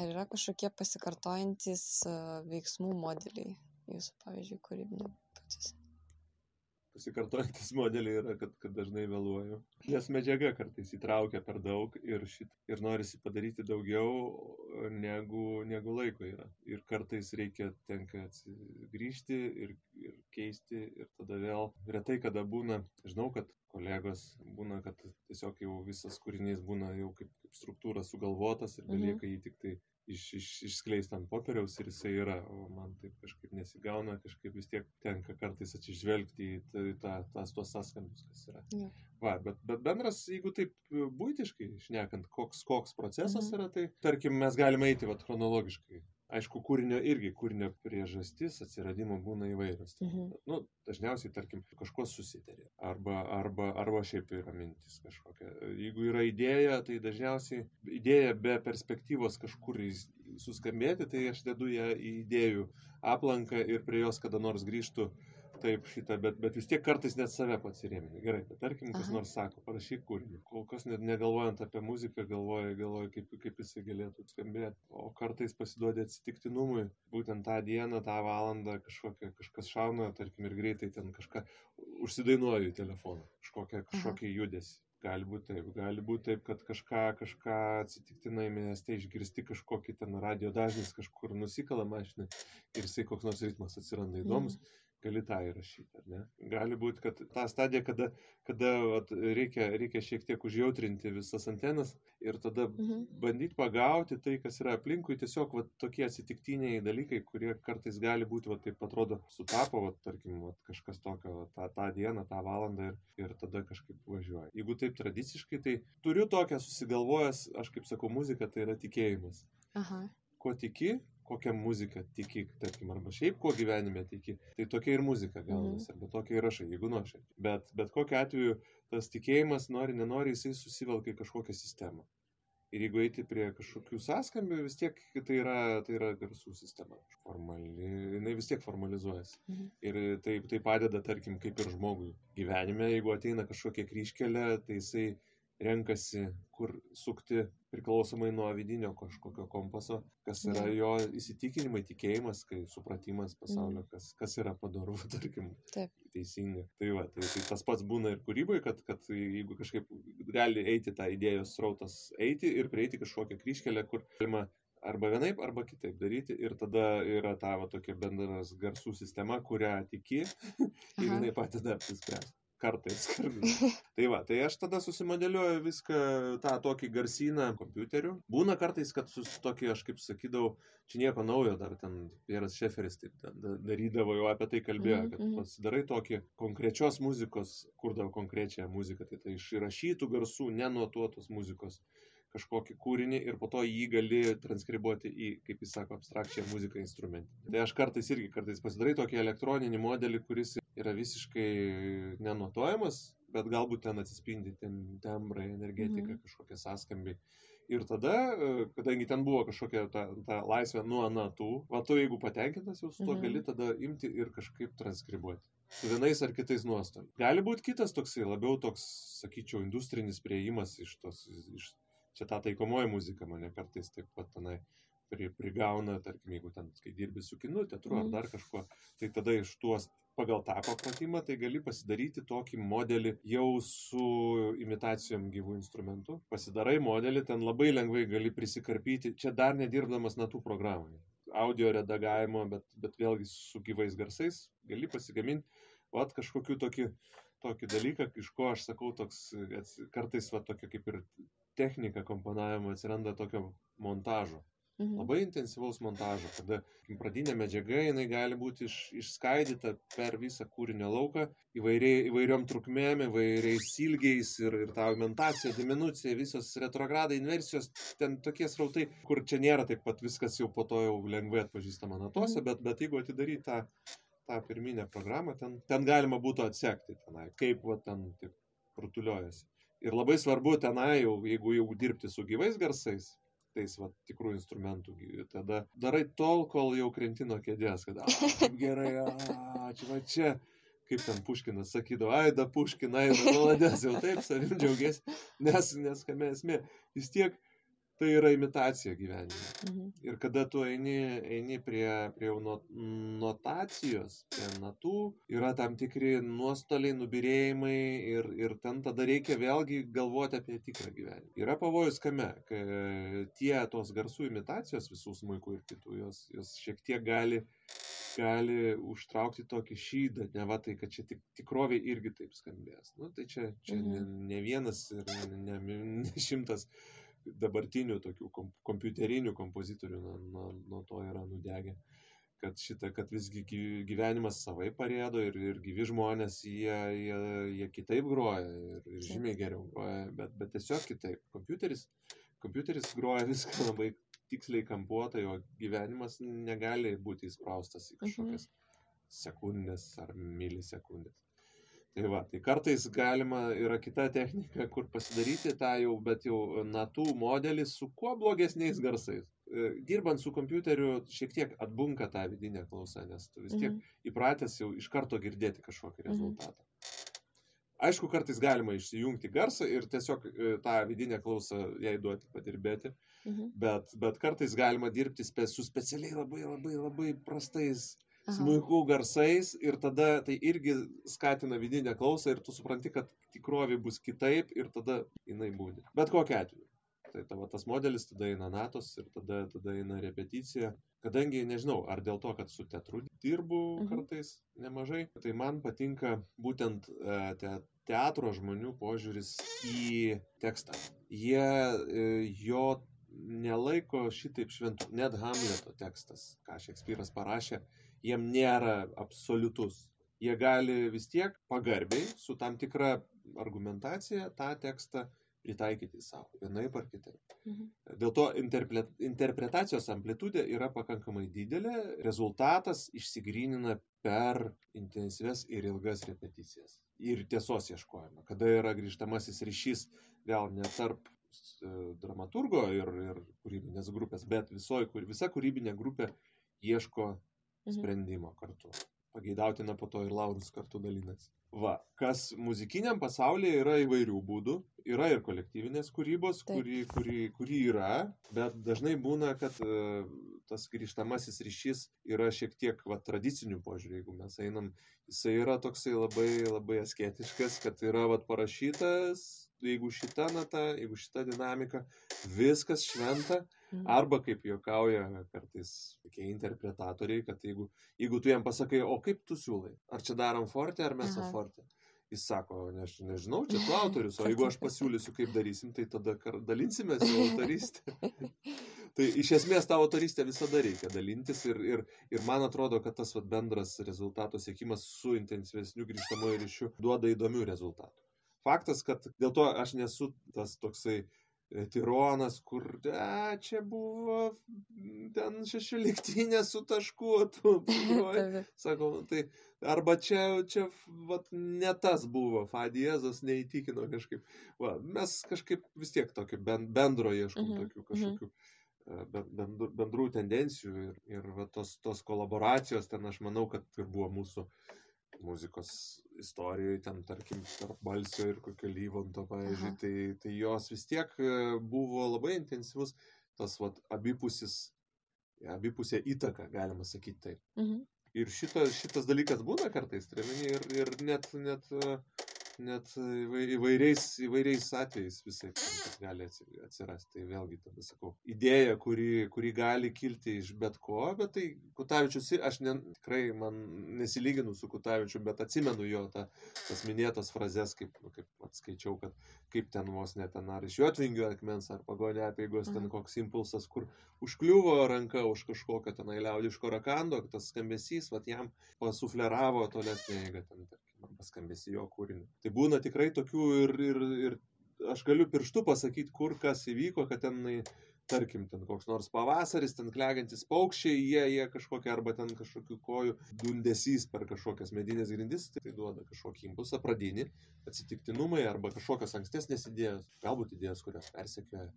ar yra kažkokie pasikartojantys e, veiksmų modeliai jūsų, pavyzdžiui, kūrybinio procese? pasikartojantis modeliai yra, kad, kad dažnai vėluoju. Nes medžiaga kartais įtraukia per daug ir, šit, ir norisi padaryti daugiau, negu, negu laiko yra. Ir kartais reikia tenka grįžti ir, ir keisti ir tada vėl. Retai kada būna, žinau, kad kolegos būna, kad tiesiog jau visas kūrinys būna jau kaip, kaip struktūra sugalvotas ir belieka mhm. jį tik tai iš, iš, išskleista ant popieriaus ir jisai yra, o man taip kažkaip nesigauna, kažkaip vis tiek tenka kartais atsižvelgti į tą, tą, tas tuos sąskambius, kas yra. Ja. Va, bet, bet bendras, jeigu taip būtiškai šnekant, koks, koks procesas mhm. yra, tai tarkim mes galime eiti vat, chronologiškai aišku, kūrinio irgi, kūrinio priežastis atsiradimo būna įvairios. Mhm. Nu, dažniausiai, tarkim, kažko susitarė. Arba, arba, arba šiaip yra mintis kažkokia. Jeigu yra idėja, tai dažniausiai idėja be perspektyvos kažkur suskambėti, tai aš dedu ją į idėjų aplanką ir prie jos kada nors grįžtų taip šitą, bet, bet vis tiek kartais net save pats įrėmini. Gerai, bet tarkim, kas Aha. nors sako, parašyk kūrinį. Kol kas net negalvojant apie muziką, galvoja, galvoja kaip, kaip jisai galėtų skambėti. O kartais pasiduodi atsitiktinumui, būtent tą dieną, tą valandą kažkokia, kažkas šauna, tarkim, ir greitai ten kažką užsidainuoju į telefoną, kažkokią, kažkokį judesį. Gali būti taip, gali būti taip, kad kažką, kažką atsitiktinai mieste išgirsti kažkokį ten radio dažnis kažkur nusikala mašinai ir jisai koks nors ritmas atsiranda įdomus. Mm gali tą įrašyti, ne? Gali būti, kad ta stadija, kada, kada at, reikia, reikia šiek tiek užjautrinti visas antenas ir tada mhm. bandyti pagauti tai, kas yra aplinkui, tiesiog vat, tokie atsitiktiniai dalykai, kurie kartais gali būti, vat, taip atrodo, sutapo, vat, tarkim, vat, kažkas tokio vat, tą, tą dieną, tą valandą ir, ir tada kažkaip važiuoja. Jeigu taip tradiciškai, tai turiu tokią susigalvojęs, aš kaip sakau, muzika tai yra tikėjimas. Aha. Kuo tiki, kokią muziką tiki, tarkim, arba šiaip kuo gyvenime tiki, tai tokia ir muzika gaunasi, mhm. arba tokia ir rašai, jeigu nuoširdžiai. Bet, bet kokiu atveju tas tikėjimas, nori, nenori, jisai susivelka į kažkokią sistemą. Ir jeigu eiti prie kažkokių sąskambių, vis tiek tai yra, tai yra garsų sistema. Formali, jinai vis tiek formalizuojasi. Mhm. Ir tai, tai padeda, tarkim, kaip ir žmogui gyvenime, jeigu ateina kažkokia kryškelė, tai jisai renkasi, kur sukti priklausomai nuo vidinio kažkokio kompaso, kas yra jo įsitikinimai, tikėjimas, kai supratimas pasaulio, kas, kas yra padaru, tarkim, Taip. teisinga. Tai, va, tai, tai tas pats būna ir kūryboje, kad, kad jeigu kažkaip gali eiti tą idėjos srautas, eiti ir prieiti kažkokią kryškelę, kur galima arba vienaip, arba kitaip daryti. Ir tada yra ta va, tokia bendras garsų sistema, kurią tiki ir jinai padeda apsispręsti kartais. tai va, tai aš tada susimodeliuoju viską tą tokį garsyną kompiuteriu. Būna kartais, kad su tokį, aš kaip sakydavau, čia nieko naujo, dar ten Pieras Šeferis taip darydavo, jau apie tai kalbėjo, kad mhm, mhm. pasidarai tokį konkrečios muzikos, kurdavo konkrečią muziką, tai tai iš įrašytų garsų, nenuotuotos muzikos kažkokį kūrinį ir po to jį gali transkribuoti į, kaip jis sako, abstrakčią muziką instrumentą. Tai aš kartais irgi kartais pasidarai tokį elektroninį modelį, kuris yra visiškai nenuotojamas, bet galbūt ten atsispindi tem, tembrai, energetika, mhm. kažkokie sąskambiai. Ir tada, kadangi ten buvo kažkokia ta, ta laisvė nuo natų, va tu jeigu patenkintas jau su tuo, mhm. gali tada imti ir kažkaip transkribuoti. Su vienais ar kitais nuostoliais. Gali būti kitas toksai, labiau toks, sakyčiau, industrinis prieimas iš tos, iš čia ta taikomoji muzika mane kartais taip pat tenai pri, prigauna, tarkim, jeigu ten, kai dirbi su kinu, teatru ar mhm. dar kažkuo, tai tada iš tuos pagal tą papratimą, tai gali pasidaryti tokį modelį jau su imitacijom gyvų instrumentų. Pasidarai modelį, ten labai lengvai gali prisikarpyti, čia dar nedirbdamas natų programai. Audio redagavimo, bet, bet vėlgi su gyvais garsais gali pasigaminti, o at kažkokiu tokiu tokį dalyką, iš ko aš sakau, toks kartais va tokia kaip ir technika komponavimo atsiranda tokio montažo. Mhm. Labai intensyvaus montažo, kada pradinė medžiaga jinai gali būti iš, išskaidyta per visą kūrinio lauką įvairiai, įvairiom trukmėm, įvairiais ilgiais ir, ir ta augmentacija, diminucija, visos retrogradai, inversijos, ten tokie srautai, kur čia nėra taip pat viskas jau po to jau lengvai atpažįstama natose, mhm. bet, bet jeigu atidaryti tą, tą pirminę programą, ten, ten galima būtų atsekti tenai, kaip va ten taip rutuliojasi. Ir labai svarbu tenai, jau, jeigu jau dirbti su gyvais garsais, tais va, tikrų instrumentų, tada darai tol, kol jau krenti nuo kėdės, kad a, gerai, a, čia, va, čia, kaip ten Puškinas sakydavo, ai da Puškinai, maladės, jau taip savim džiaugiasi, nes, nes kame esmė, vis tiek tai yra imitacija gyvenimo. Mhm. Ir kada tu eini, eini prie, prie notacijos, prie natų, yra tam tikri nuostoliai, nubirėjimai ir, ir ten tada reikia vėlgi galvoti apie tikrą gyvenimą. Yra pavojus kame, kad tie tos garsų imitacijos visų smūkų ir kitų, jos, jos šiek tiek gali, gali užtraukti tokį šydą, ne va tai, kad čia tik, tikrovė irgi taip skambės. Nu, tai čia, čia ne, ne vienas ir ne, ne, ne šimtas dabartinių tokių kom, kompiuterinių kompozitorių nuo, nuo, nuo to yra nudegę. Kad šitą, kad visgi gy- gyvenimas savai parėdo ir, ir gyvi žmonės, jie, jie, jie kitaip groja ir, ir žymiai geriau groja, bet, bet tiesiog kitaip. Kompiuteris, kompiuteris groja viską labai tiksliai kampuotai, o gyvenimas negali būti įspraustas į Mhm. kažkokias sekundės ar milisekundės. Tai va, tai kartais galima, yra kita technika, kur pasidaryti tą jau, bet jau natų modelį su kuo blogesniais garsais. E, Dirbant su kompiuteriu šiek tiek atbunka tą vidinę klausą, nes tu vis tiek Mhm. įpratęs jau iš karto girdėti kažkokį Mhm. rezultatą. Aišku, kartais galima išsijungti garsą ir tiesiog e, tą vidinę klausą jai duoti padirbėti, Mhm. bet, bet kartais galima dirbti spe, su specialiai labai labai labai prastais Aha. smulkų garsais ir tada tai irgi skatina vidinę klausą ir tu supranti, kad tikrovė bus kitaip ir tada jinai būdi. Bet kokia atveju. Tai tavo tas modelis tada eina natos ir tada, tada eina repeticija. Kadangi nežinau, ar dėl to, kad su teatru dirbu Mhm. kartais nemažai, tai man patinka būtent e, te, teatro žmonių požiūris į tekstą. Jie e, jo nelaiko šitaip šventų. Net Hamleto tekstas, ką Šekspyras parašė, jiem nėra absoliutus. Jie gali vis tiek pagarbiai, su tam tikra argumentacija, tą tekstą pritaikyti savo, vienaip ar kitaip. Mhm. Dėl to interpre- interpretacijos amplitudė yra pakankamai didelė, rezultatas išsigrynina per intensyves ir ilgas repeticijas. Ir tiesos ieškojimą, kada yra grįžtamasis ryšys gal ne tarp dramaturgo ir, ir kūrybinės grupės, bet visoji, visa kūrybinė grupė ieško Mhm. sprendimo kartu. Pageidautina po to ir laurus kartu dalinasi. Va, kas muzikiniam pasaulyje yra įvairių būdų. Yra ir kolektyvinės kūrybos, Taip. kuri, kuri, kuri yra, bet dažnai būna, kad e, tas grįžtamasis ryšys yra šiek tiek va, tradicinių požiūrį, jeigu mes einam, jisai yra toksai labai, labai asketiškas, kad yra va, parašytas, jeigu šita nata, jeigu šita dinamika, viskas šventa, Mhm. Arba kaip juokauja kartais tokie interpretatoriai, kad jeigu, jeigu tu jam pasakai, o kaip tu siūlai, ar čia darom forte ar Aha. forte, jis sako, ne, nežinau, čia tu autorius, o jeigu aš pasiūlysiu, kaip darysim, tai tada dalinsimės jau autorystę. tai iš esmės tą autorystę visada reikia dalintis ir, ir, ir man atrodo, kad tas vat, bendras rezultato siekimas su intensyvesniu grįžtamoju ryšiu duoda įdomių rezultatų. Faktas, kad dėl to aš nesu tas toksai e, tironas, kur a, čia buvo ten šešioliktinė su tašku, tu. Taip, Sakau, nu tai arba čia, čia vat, ne tas buvo, Fadiezas neįtikino kažkaip. Va, mes kažkaip vis tiek tokio ben- bendro ieškom, Mhm, tokių kažkokių e, ben- bendrų, tendencijų ir, ir va, tos, tos kolaboracijos ten aš manau, kad ir buvo mūsų muzikos istorijoje, ten tarkim, tarp balsio ir kokio lyvonto, pavyzdžiui, Aha. tai, tai jos vis tiek e, buvo labai intensyvus tas vat, abipusis, abipusė įtaka, galima sakyti taip. Mhm. Ir šitas, šitas dalykas būna kartais, turiuomenį, ir, ir net, net, e, net įvai- įvairiais, įvairiais atvejais visai gali atsi- atsirasti. Tai vėlgi tada sakau, idėja, kuri, kuri gali kilti iš bet ko, bet tai Kutavičius, aš ne, tikrai man nesilyginu su Kutavičiu, bet atsimenu jo tą, tas minėtas frazes, kaip, nu, kaip atskaičiau, kad kaip ten vos net ten ar iš Jotvingio akmens, ar pagonė apėgos, ten Mhm. koks impulsas, kur užkliuvo ranka už kažkokio tenai liaudiško rakando, tas skambesys, vat jam pasufleravo tolesnė eiga ten, tarkim, arba skambesį jo kūrinį. Tai būna tikrai tokių ir, ir, ir aš galiu pirštu pasakyti, kur kas įvyko, kad ten, tarkim, ten koks nors pavasaris, ten klegantis paukščiai, jie, jie kažkokia arba ten kažkokių kojų dundesys per kažkokias medinės grindis, tai, tai duoda kažkokį impulsą pradinį, atsitiktinumai arba kažkokios ankstesnės idėjos, galbūt idėjos, kurios persekioja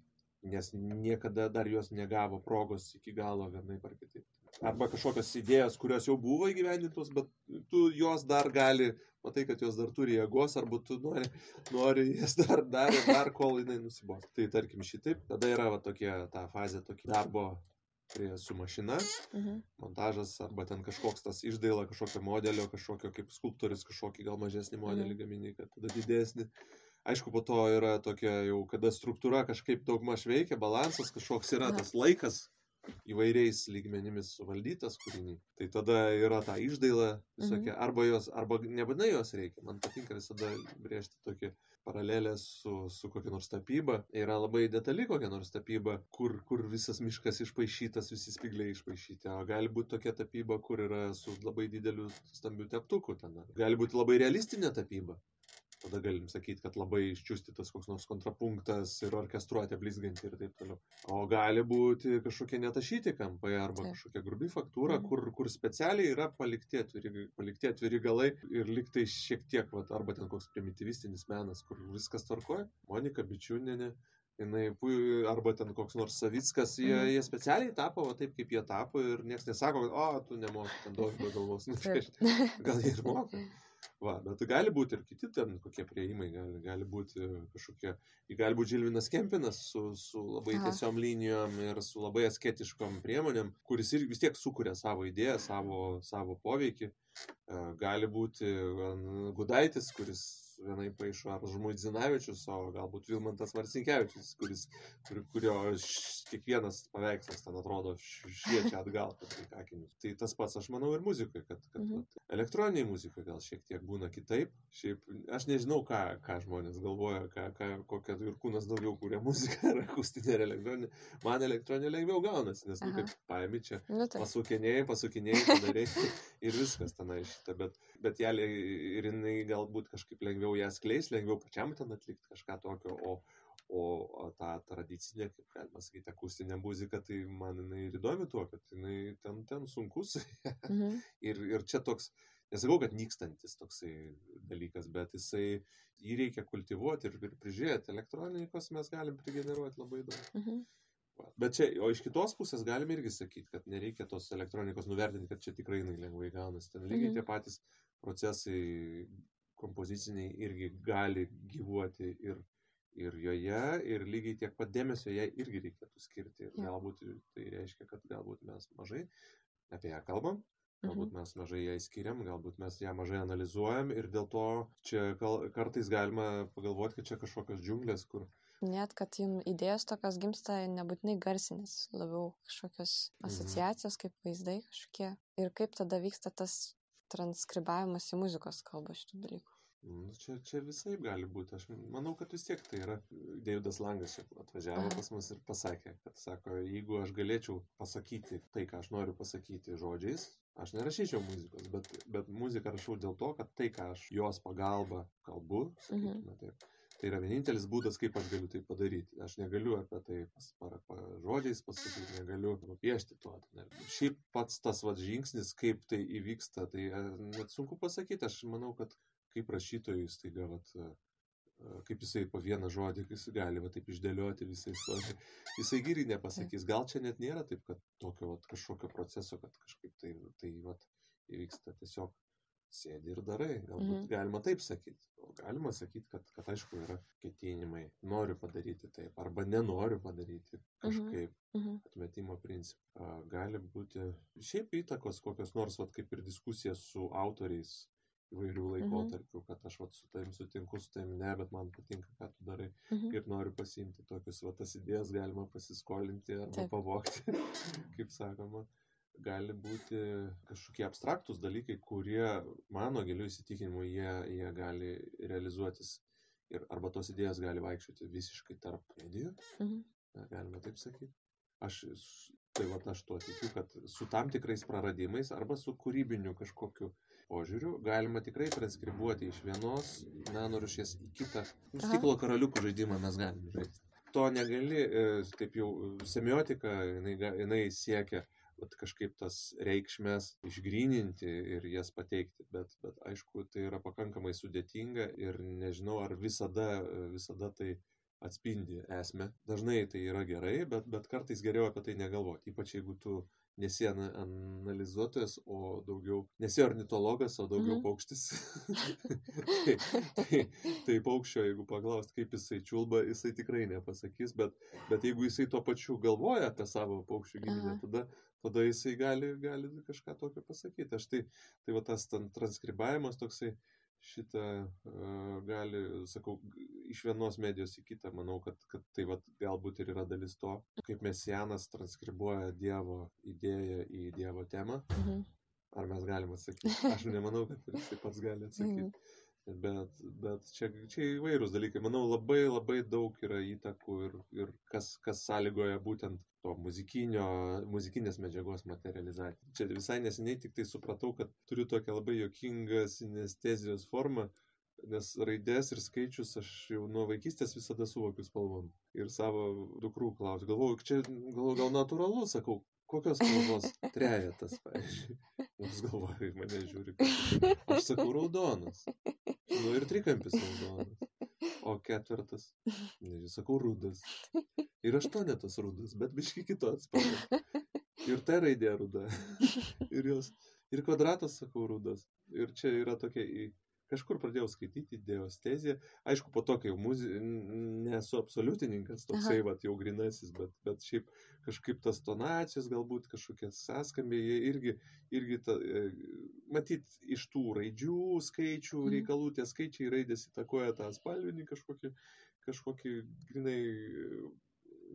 nes niekada dar jos negavo progos iki galo vienai par kitaip. Arba kažkokios idėjos, kurios jau buvo įgyvendintos, bet tu jos dar gali, matai, kad jos dar turi jėgos, arba tu nori, nori jas dar, dar, dar, kol jinai nusibos. Tai tarkim šitaip, tada yra va, tokie, ta fazė, tokia darbo prie su mašina, Mhm. montažas, arba ten kažkoks tas išdaila, kažkokio modelio, kažkokio kaip skulptorius, kažkokį gal mažesnį modelį gamini, kad tada didesnį. Aišku, po to yra tokia jau, kada struktūra kažkaip daugmaž veikia, balansas kažkoks yra, tas laikas įvairiais lygmenimis suvaldytas kūrinį. Tai tada yra ta išdaila visokia, arba jos, arba nebūtinai jos reikia. Man patinka visada brėžti tokį paralelę su, su kokia nors tapyba. Yra labai detali kokia nors tapyba, kur, kur visas miškas išpašytas, visi spigliai išpašyti. O gali būti tokia tapyba, kur yra su labai dideliu stambiu teptuku. Ten. Gali būti labai realistinė tapyba. Tada galim sakyti, kad labai iščiustytas koks nors kontrapunktas ir orkestruotė blizganti ir taip toliau. O gali būti kažkokie netašyti kampai arba Taip. kažkokia grubi faktūra, Mhm. kur, kur specialiai yra palikti atviri, palikti atviri galai ir liktai šiek tiek, vat, arba ten koks primitivistinis menas, kur viskas tvarkoja. Monika Bičiūnenė. Jinai, arba ten koks nors Savickas, jie, Mhm. jie specialiai tapo va, taip, kaip jie tapo ir niekas nesako, o, tu nemoki ten daug galvos. Nu, tai Taip. gal jie ir moka. Va, bet gali būti ir kiti ten kokie prieimai, gali, gali būti kažkokie, gali būti Žilvinas Kempinas su, su labai Aha. tiesiom linijom ir su labai asketiškom priemonėm, kuris ir vis tiek sukuria savo idėją, savo, savo poveikį. E, Gali būti e, Gudaitis, kuris vienai paaišo ar Žmuidzinavičius, o galbūt Vilmantas Marcinkievičius, kuris, kur, kurio š- kiekvienas paveikslas ten atrodo šviečia atgal, tai akinius. Tai tas pats, aš manau, ir muzikoje, kad, kad Mhm. vat, elektroniniai muzikoje gal šiek tiek būna kitaip. Šiaip aš nežinau, ką, ką žmonės galvoja, ką, ką, kokią ir kūnas daugiau kūrė muziką, ar akustinė, ar elektroninė. Man elektroninė lengviau gaunasi, nes, nu, Aha. kaip paėmi čia Nu, taip. pasukinėjai, pasukinėjai, padarei ir viskas tenai šitą, bet, bet ją ir jinai galbūt kažkaip lengviau ją skleis, lengviau pačiam ten atlikti kažką tokio, o, o, tą tradicinę, kaip galima sakyti, akustinę muziką, tai man jinai ir įdomi tuo, kad jinai ten, ten sunkus Mhm. ir, ir čia toks, nesakau, kad nykstantis toksai dalykas, bet jisai jį reikia kultivuoti ir, ir prižiūrėti. Elektronikos mes galim prigeneruoti labai daug. Mhm. Bet čia, o iš kitos pusės galime irgi sakyti, kad nereikia tos elektronikos nuvertinti, kad čia tikrai jinai lengvai gaunasi. Ten lygiai Mhm. tie patys procesai kompoziciniai irgi gali gyvuoti ir, ir joje, ir lygiai tiek pat dėmesio jai irgi reikėtų skirti. Ir galbūt tai reiškia, kad galbūt mes mažai apie ją kalbam, galbūt Mhm. mes mažai ją skiriam, galbūt mes ją mažai analizuojam ir dėl to čia kartais galima pagalvoti, kad čia kažkokios džiunglės, kur Net, kad jums idėjos tokios gimsta nebūtinai garsinės, labiau kažkokios Mhm. asociacijos, kaip vaizdai kažkokie. Ir kaip tada vyksta tas transkribavimas į muzikos kalbą šitų dalykų. Nu, čia, čia visai gali būti. Aš manau, kad vis tiek tai yra. Davidas Langas čia atvažiavo Aha. pas mus ir pasakė, kad sako, jeigu aš galėčiau pasakyti tai, ką aš noriu pasakyti žodžiais, aš nerašyčiau muzikos, bet, bet muziką rašau dėl to, kad tai, ką aš jos pagalba kalbu, sakykime taip. Tai yra vienintelis būdas, kaip aš galiu tai padaryti. Aš negaliu apie tai pas, para, pa, žodžiais pasakyti, negaliu nupiešti to. Šiaip pats tas va, žingsnis, kaip tai įvyksta, tai e, net sunku pasakyti. Aš manau, kad kaip rašytojui staiga, vat, e, e, kaip jisai po vieną žodį, jis gali va, taip išdėlioti visą istoriją, jisai giriai nepasakys. Gal čia net nėra taip, kad tokio vat, kažkokio proceso, kad kažkaip tai, tai vat, įvyksta tiesiog sėdi ir darai. Galbūt Mhm. mhm. galima taip sakyti. O galima sakyti, kad, kad aišku yra ketinimai. Noriu padaryti taip, arba nenoriu padaryti kažkaip Mhm. atmetimo principą. Gali būti šiaip įtakos kokios nors, vat, kaip ir diskusija su autoriais įvairių laikotarpių, kad aš vat, su tavim sutinku, su tavim ne, bet man patinka, ką tu darai Mhm. ir noriu pasiimti tokius, va, tas idėjas galima pasiskolinti arba Taip. pavokti, kaip sakoma. Gali būti kažkokie abstraktus dalykai, kurie, mano giliu įsitikinimu, jie, jie gali realizuotis ir arba tos idėjos gali vaikščioti visiškai tarp medijų, Mhm. Galima taip sakyti. Aš, tai va, aš tuo tikiu, kad su tam tikrais praradimais arba su kūrybiniu kažkokiu požiūriu galima tikrai transkribuoti iš vienos meno rušies į kitą. Nu. Stiklo karaliukų žaidimą mes galime žaisti. To negali, e, taip jau e, semiotika, jinai, jinai siekia vat, kažkaip tas reikšmės išgryninti ir jas pateikti, bet, bet aišku, tai yra pakankamai sudėtinga ir nežinau, ar visada, e, visada tai atspindi esmę. Dažnai tai yra gerai, bet, bet kartais geriau apie tai negalvoti, ypač jeigu tu nesi analizuotojas, o daugiau, nesi ornitologas, o daugiau mhm. paukštis. tai, tai, tai paukščio, jeigu paklaust, kaip jisai čiulba, jisai tikrai nepasakys, bet, bet jeigu jisai tuo pačiu galvoja apie savo paukščių giminę, tada, tada jisai gali, gali kažką tokio pasakyti. Aš tai, tai va tas transkribavimas toksai, šitą uh, gali, sakau, iš vienos medijos į kitą, manau, kad, kad tai vat, galbūt ir yra dalis to, kaip mesianas transkribuoja Dievo idėją į Dievo temą. Mhm. Ar mes galime atsakyti? Aš nemanau, kad jis pats gali atsakyti. Mhm. Bet, bet čia, čia įvairūs dalykai. Manau, labai labai daug yra įtakų ir, ir kas, kas sąlygoja būtent to muzikinės medžiagos materializaciją. Čia visai neseniai tik tai supratau, kad turiu tokią labai jokingą sinestezijos formą, nes raidės ir skaičius aš jau nuo vaikystės visada suvokiu spalvom. Ir savo dukrų klausiu, galvoju, čia galvoju, gal natūralu, sakau, kokios spalvos trejetas, pavyzdžiui. Mums galvoja, mane žiūri, aš sakau raudonas. Nu ir trikampis raudonas. O ketvirtas, nežinau, sakau, rudas. Ir aštuonetas rudas, bet biški kito atspalvio. Ir ta raidė ruda. Ir jos. Ir kvadratas, sakau, rudas. Ir čia yra tokia į kažkur pradėjau skaityti diasteziją. Aišku, po to, kai jau muzi... nesu absoliutininkas, toksai, va, jau grinasis, bet, bet šiaip kažkaip tas tonacijos, galbūt kažkokie sąskambiai, jie irgi, irgi ta, e, matyt, iš tų raidžių skaičių mhm. reikalų, tie skaičiai raidės įtakoja tą spalvinį kažkokį, kažkokį grinai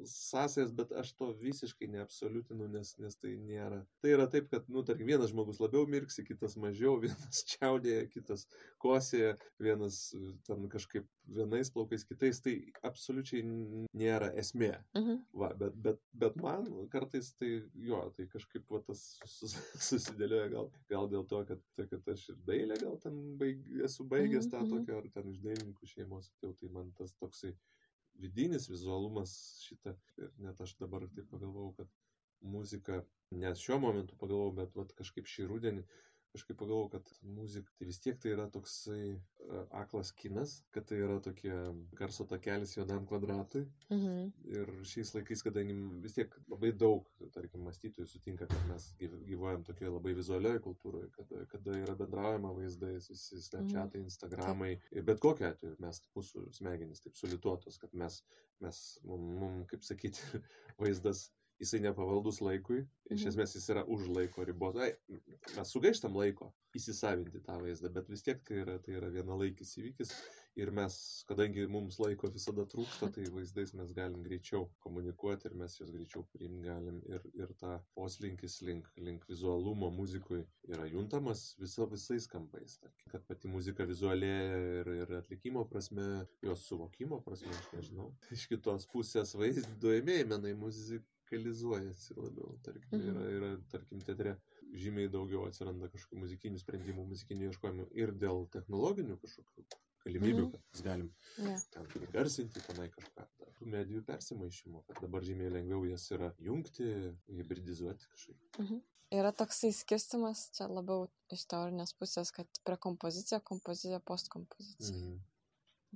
sąsajas, bet aš to visiškai neabsoliutinu, nes, nes tai nėra. Tai yra taip, kad, nu, tarkim, vienas žmogus labiau mirksi, kitas mažiau, vienas čiaudėja, kitas kosėja, vienas ten kažkaip vienais plaukais, kitais, tai absoliučiai nėra esmė. Mhm. Va, bet, bet, bet man kartais tai, jo, tai kažkaip va, tas susidėlioja gal, gal dėl to, kad, tai, kad aš ir dailę gal ten baig, esu baigęs -huh. tą mhm, mhm. tokią, ar ten iš dailininkų šeimos, tai, tai man tas toksai vidinis vizualumas šitą. Ir net aš dabar taip pagalvojau, kad muzika, nes šiuo momentu pagalvojau, bet vat, kažkaip šį rudenį kažkaip pagalvojau, kad muzika tai vis tiek tai yra toksai uh, aklas kinas, kad tai yra tokie garso takelis juodam kvadratui. Mhm. Ir šiais laikais, kadangi vis tiek labai daug, tarkim, mąstytojų sutinka, kad mes gyvuojam tokioje labai vizualioje kultūroje, kada, kada yra bendraujama vaizdais, visi snapchatai, mhm. instagramai. Ir bet kokiu atveju mes, mūsų smegenys taip sulituotos, kad mes, mes mum, mum kaip sakyti, vaizdas jisai nepavaldus laikui, iš mhm. esmės jis yra už laiko ribos. Ai, mes sugaištam laiko įsisavinti tą vaizdą, bet vis tiek tai yra, tai yra vienalaikis įvykis ir mes, kadangi mums laiko visada trūksta, tai vaizdais mes galim greičiau komunikuoti ir mes juos greičiau priimti galim ir, ir ta poslinkis link, link vizualumo muzikui yra juntamas viso, visais kampais. Tarkim, kad pati muzika vizualėja ir, ir atlikimo prasme, jos suvokimo prasme, aš nežinau. Iš kitos pusės vaizduojamieji menai muzika radikalizuojasi labiau. Tarkim, mhm. yra, yra, tarkim, teatre žymiai daugiau atsiranda kažkokių muzikinių sprendimų, muzikinių ieškojimų ir dėl technologinių kažkokių galimybių, mhm. kad mes galim yeah. ten garsinti, tenai kažką. Tų medijų persimaišymo, kad dabar žymiai lengviau jas yra jungti, hybridizuoti kažkaip. Mhm. Yra toksai skirstimas, čia labiau iš teorinės pusės, kad prekompozicija, kompozicija, postkompozicija. Mhm.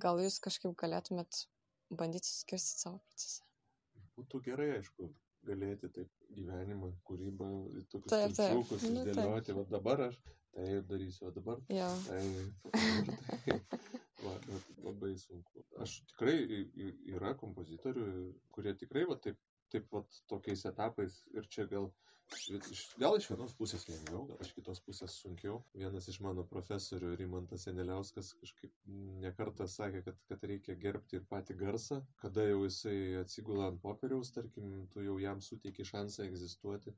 Gal jūs kažkaip galėtumėt bandyti skirstyti savo procesą? Būtų gerai, aišku, galėti taip gyvenimą, kūrybą, tokius taip, skaičiukus nu, išdėlioti, va dabar aš taip darysiu, o dabar ja. taip. taip. Va, labai sunku. Aš tikrai yra kompozitorių, kurie tikrai va taip, taip va tokiais etapais ir čia gal Gal iš vienos pusės lengviau, gal iš kitos pusės sunkiau. Vienas iš mano profesorių, Rimantas Seneliauskas, kažkaip nekartą sakė, kad, kad reikia gerbti ir patį garsą. Kada jau jisai atsigula ant popieriaus, tarkim, tu jau jam suteiki šansą egzistuoti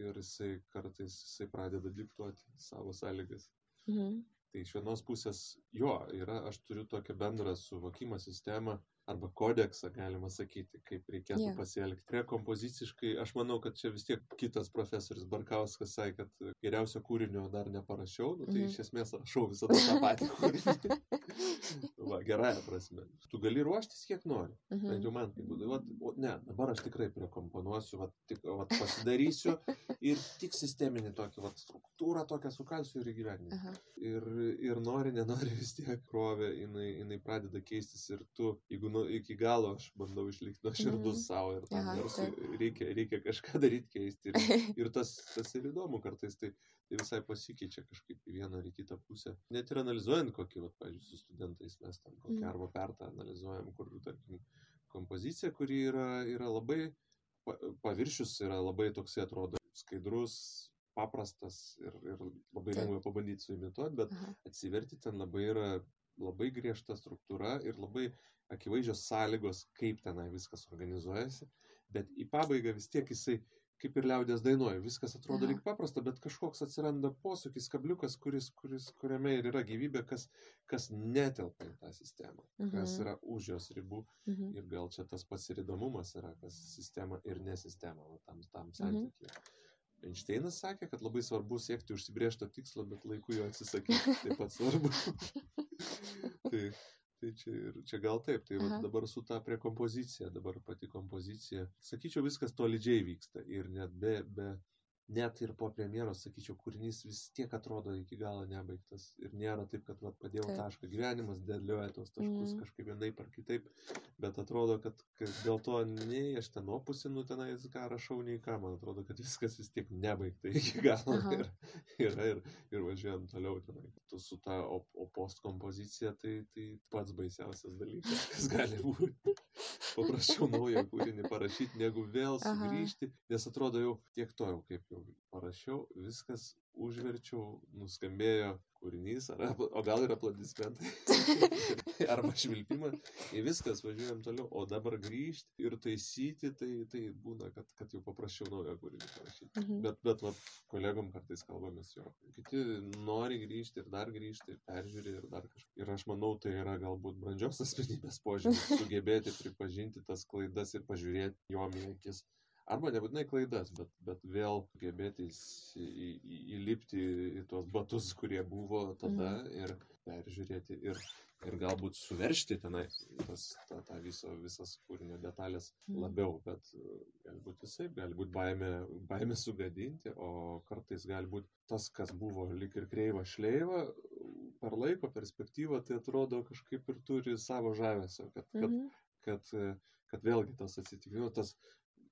ir jisai kartais jisai pradeda diktuoti savo sąlygas. Mhm. Tai iš vienos pusės, jo, yra, aš turiu tokią bendrą suvokimo sistemą, arba kodeksą, galima sakyti, kaip reikėtų yeah. pasielgti. Prekompoziciškai, aš manau, kad čia vis tiek kitas profesorius Barkauskas sakė, kad geriausio kūrinio dar neparašiau, nu, tai mm -hmm. iš esmės rašau visada tą patį kūrinį. Va, gerąją prasme. Tu gali ruoštis kiek nori. Mm -hmm. Bent jau man tai būtų. Vat, o, ne, dabar aš tikrai prekomponuosiu, vat, tik, vat, pasidarysiu ir tik sisteminį tokį vat, struktūrą tokią sukalsiu ir įgyvendinsiu. Ir, ir nori, nenori vis tiek krovė, jinai, jinai pradeda keistis ir tu, jeigu nu, iki galo aš bandau išlikti nuo širdus mm. savo ir tam garsui, reikia, reikia kažką daryti keisti. Ir, ir tas, tas ir įdomu kartais, tai, tai visai pasikeičia kažkaip į vieną ar į kitą pusę. Net ir analizuojant kokį, va, pavyzdžiui, su studentais mes ten kokią mm. arba pertą analizuojam, kur, tarkim, kompozicija, kuri yra, yra labai, paviršius yra labai toksai atrodo skaidrus, paprastas ir, ir labai lengva pabandyti suimituoti, bet Aha. atsiverti ten labai yra labai griežta struktūra ir labai akivaizdžios sąlygos, kaip tenai viskas organizuojasi, bet į pabaigą vis tiek jisai, kaip ir liaudės dainuoja, viskas atrodo lyg paprasta, bet kažkoks atsiranda posūkis, kabliukas, kuris, kuris, kuriame ir yra gyvybė, kas, kas netelpa į tą sistemą, mhm. kas yra už jos ribų. Mhm. Ir gal čia tas pats ir įdomumas yra, kas sistema ir nesistema va, tam, tam santykiui. Mhm. Einšteinas sakė, kad labai svarbu siekti užsibriežto tikslo, bet laiku jo atsisakyti. Taip pat svarbu. tai, tai čia, čia gal taip, tai va, dabar su ta prie kompozicija, dabar pati kompozicija. Sakyčiau, viskas tolydžiai vyksta ir net be, be, net ir po premjeros, sakyčiau, kūrinys vis tiek atrodo iki galo nebaigtas. Ir nėra taip, kad vat, padėjau taip. tašką. Gyvenimas dėlioja tos taškus mm. kažkaip vienaip ar kitaip. Bet atrodo, kad, kad dėl to nei aš ten opusinu tenais, ką rašau, nei ką. Man atrodo, kad viskas vis tiek nebaigta iki galo. Ir, yra ir, ir važiuojam toliau tenai. Tu su ta o, o post kompozicija, tai, tai pats baisiausias dalykas, kas gali būti. Paprasčiau naują kūrinį parašyti, negu vėl sugrįžti, Aha. nes atrodo jau tiek to jau kaip jau parašiau, viskas užverčiau, nuskambėjo kūrinys, ar, o gal ir aplodismentai, arba švilpimas, ir viskas, važiuojam toliau, o dabar grįžti ir taisyti, tai, tai būna, kad, kad jau paprašiau naują kūrinį parašyti. Mhm. Bet, bet va, kolegom kartais kalbamės jo, kiti nori grįžti ir dar grįžti, ir peržiūrė, ir dar kažką. Ir aš manau, tai yra galbūt brandžios asmenybės požymis, sugebėti pripažinti tas klaidas ir pažiūrėti juom į akis arba nebūtinai klaidas, bet, bet vėl gebėti į, į, įlipti į tuos batus, kurie buvo tada mm. ir peržiūrėti ir, ir galbūt suveršti tenai tas, tą, tą viso, visas kūrinio detalės mm. labiau, bet gali būti visai, gali būti baime, baime sugadinti, o kartais gali būti tas, kas buvo lik ir kreiva šleiva, per laiko perspektyvą tai atrodo kažkaip ir turi savo žavesio, kad, kad, mm -hmm. kad, kad, kad vėlgi tas atsitikimas, tas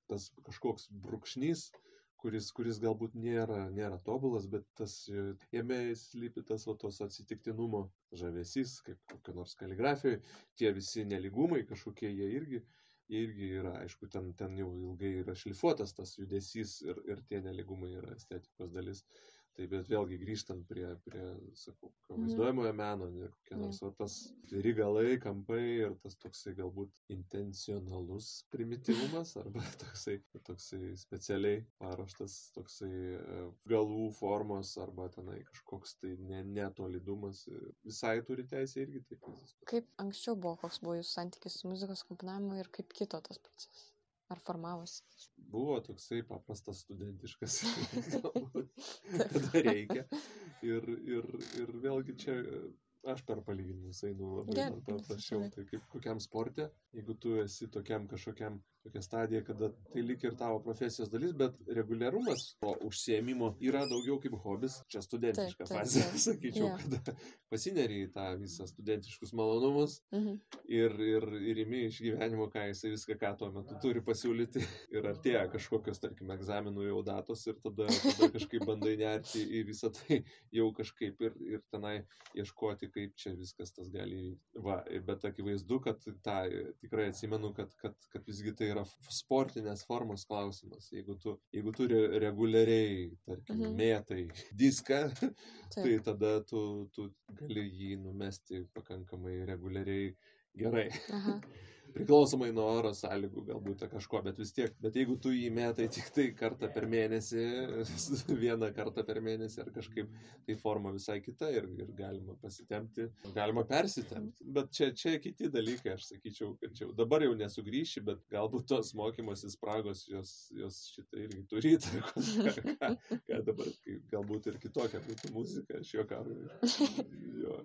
tas kažkoks brūkšnys, kuris, kuris galbūt nėra, nėra tobulas, bet tas, e, jame slypi tas va, tos atsitiktinumo žavesys, kaip kokio nors kaligrafijoje, tie visi neligumai kažkokie jie irgi, jie irgi yra, aišku, ten, ten jau ilgai yra šlifuotas tas judesys ir, ir tie neligumai yra estetikos dalis. Tai bet vėlgi grįžtant prie, prie sakau, mhm. vaizduojamojo meno, ne kokie nors, o tas tviri galai, kampai ir tas toksai galbūt intencionalus primityvumas arba toksai, toksai specialiai paruoštas toksai e, galų formos arba tenai kažkoks tai ne, netolidumas e, visai turi teisę irgi taip. Kaip anksčiau buvo, koks buvo jūsų santykis su muzikos komponavimu ir kaip kito tas procesas? Ar formavosi? Buvo toksai paprastas studentiškas, kada reikia. Ir, ir, ir vėlgi čia aš per palyginimus einu labai yeah, paprasčiau. Tai kaip kokiam sportė, jeigu tu esi tokiam kažkokiam tokia stadija, kada tai lik ir tavo profesijos dalis, bet reguliarumas to užsiemimo yra daugiau kaip hobis, čia studentiška taip, fazė, taip, taip. sakyčiau, yeah. kada pasineri į tą visą studentiškus malonumus mhm. ir, ir, ir imi iš gyvenimo, ką jisai viską, ką tuo metu turi pasiūlyti ir artėja kažkokios, tarkim, egzaminų jau datos ir tada, tada kažkaip bandai nerti į visą tai jau kažkaip ir, ir tenai ieškoti, kaip čia viskas tas gali įvykti. Va, bet akivaizdu, kad tą tikrai atsimenu, kad, kad, kad visgi tai yra sportinės formos klausimas. Jeigu tu, jeigu tu reguliariai, tarkim, mhm. mėtai diską, Taip. tai tada tu, tu gali jį numesti pakankamai reguliariai gerai. Aha. priklausomai nuo oro sąlygų galbūt kažko, bet vis tiek, bet jeigu tu jį metai tik tai kartą per mėnesį, vieną kartą per mėnesį ar kažkaip, tai forma visai kita ir, ir galima pasitemti, galima persitemti. Bet čia, čia kiti dalykai, aš sakyčiau, kad čia dabar jau nesugrįši, bet galbūt tos mokymosi spragos jos, jos šitą irgi turi įtakos, ką, ką, dabar, galbūt ir kitokia būtų muzika, aš juokauju. Jo.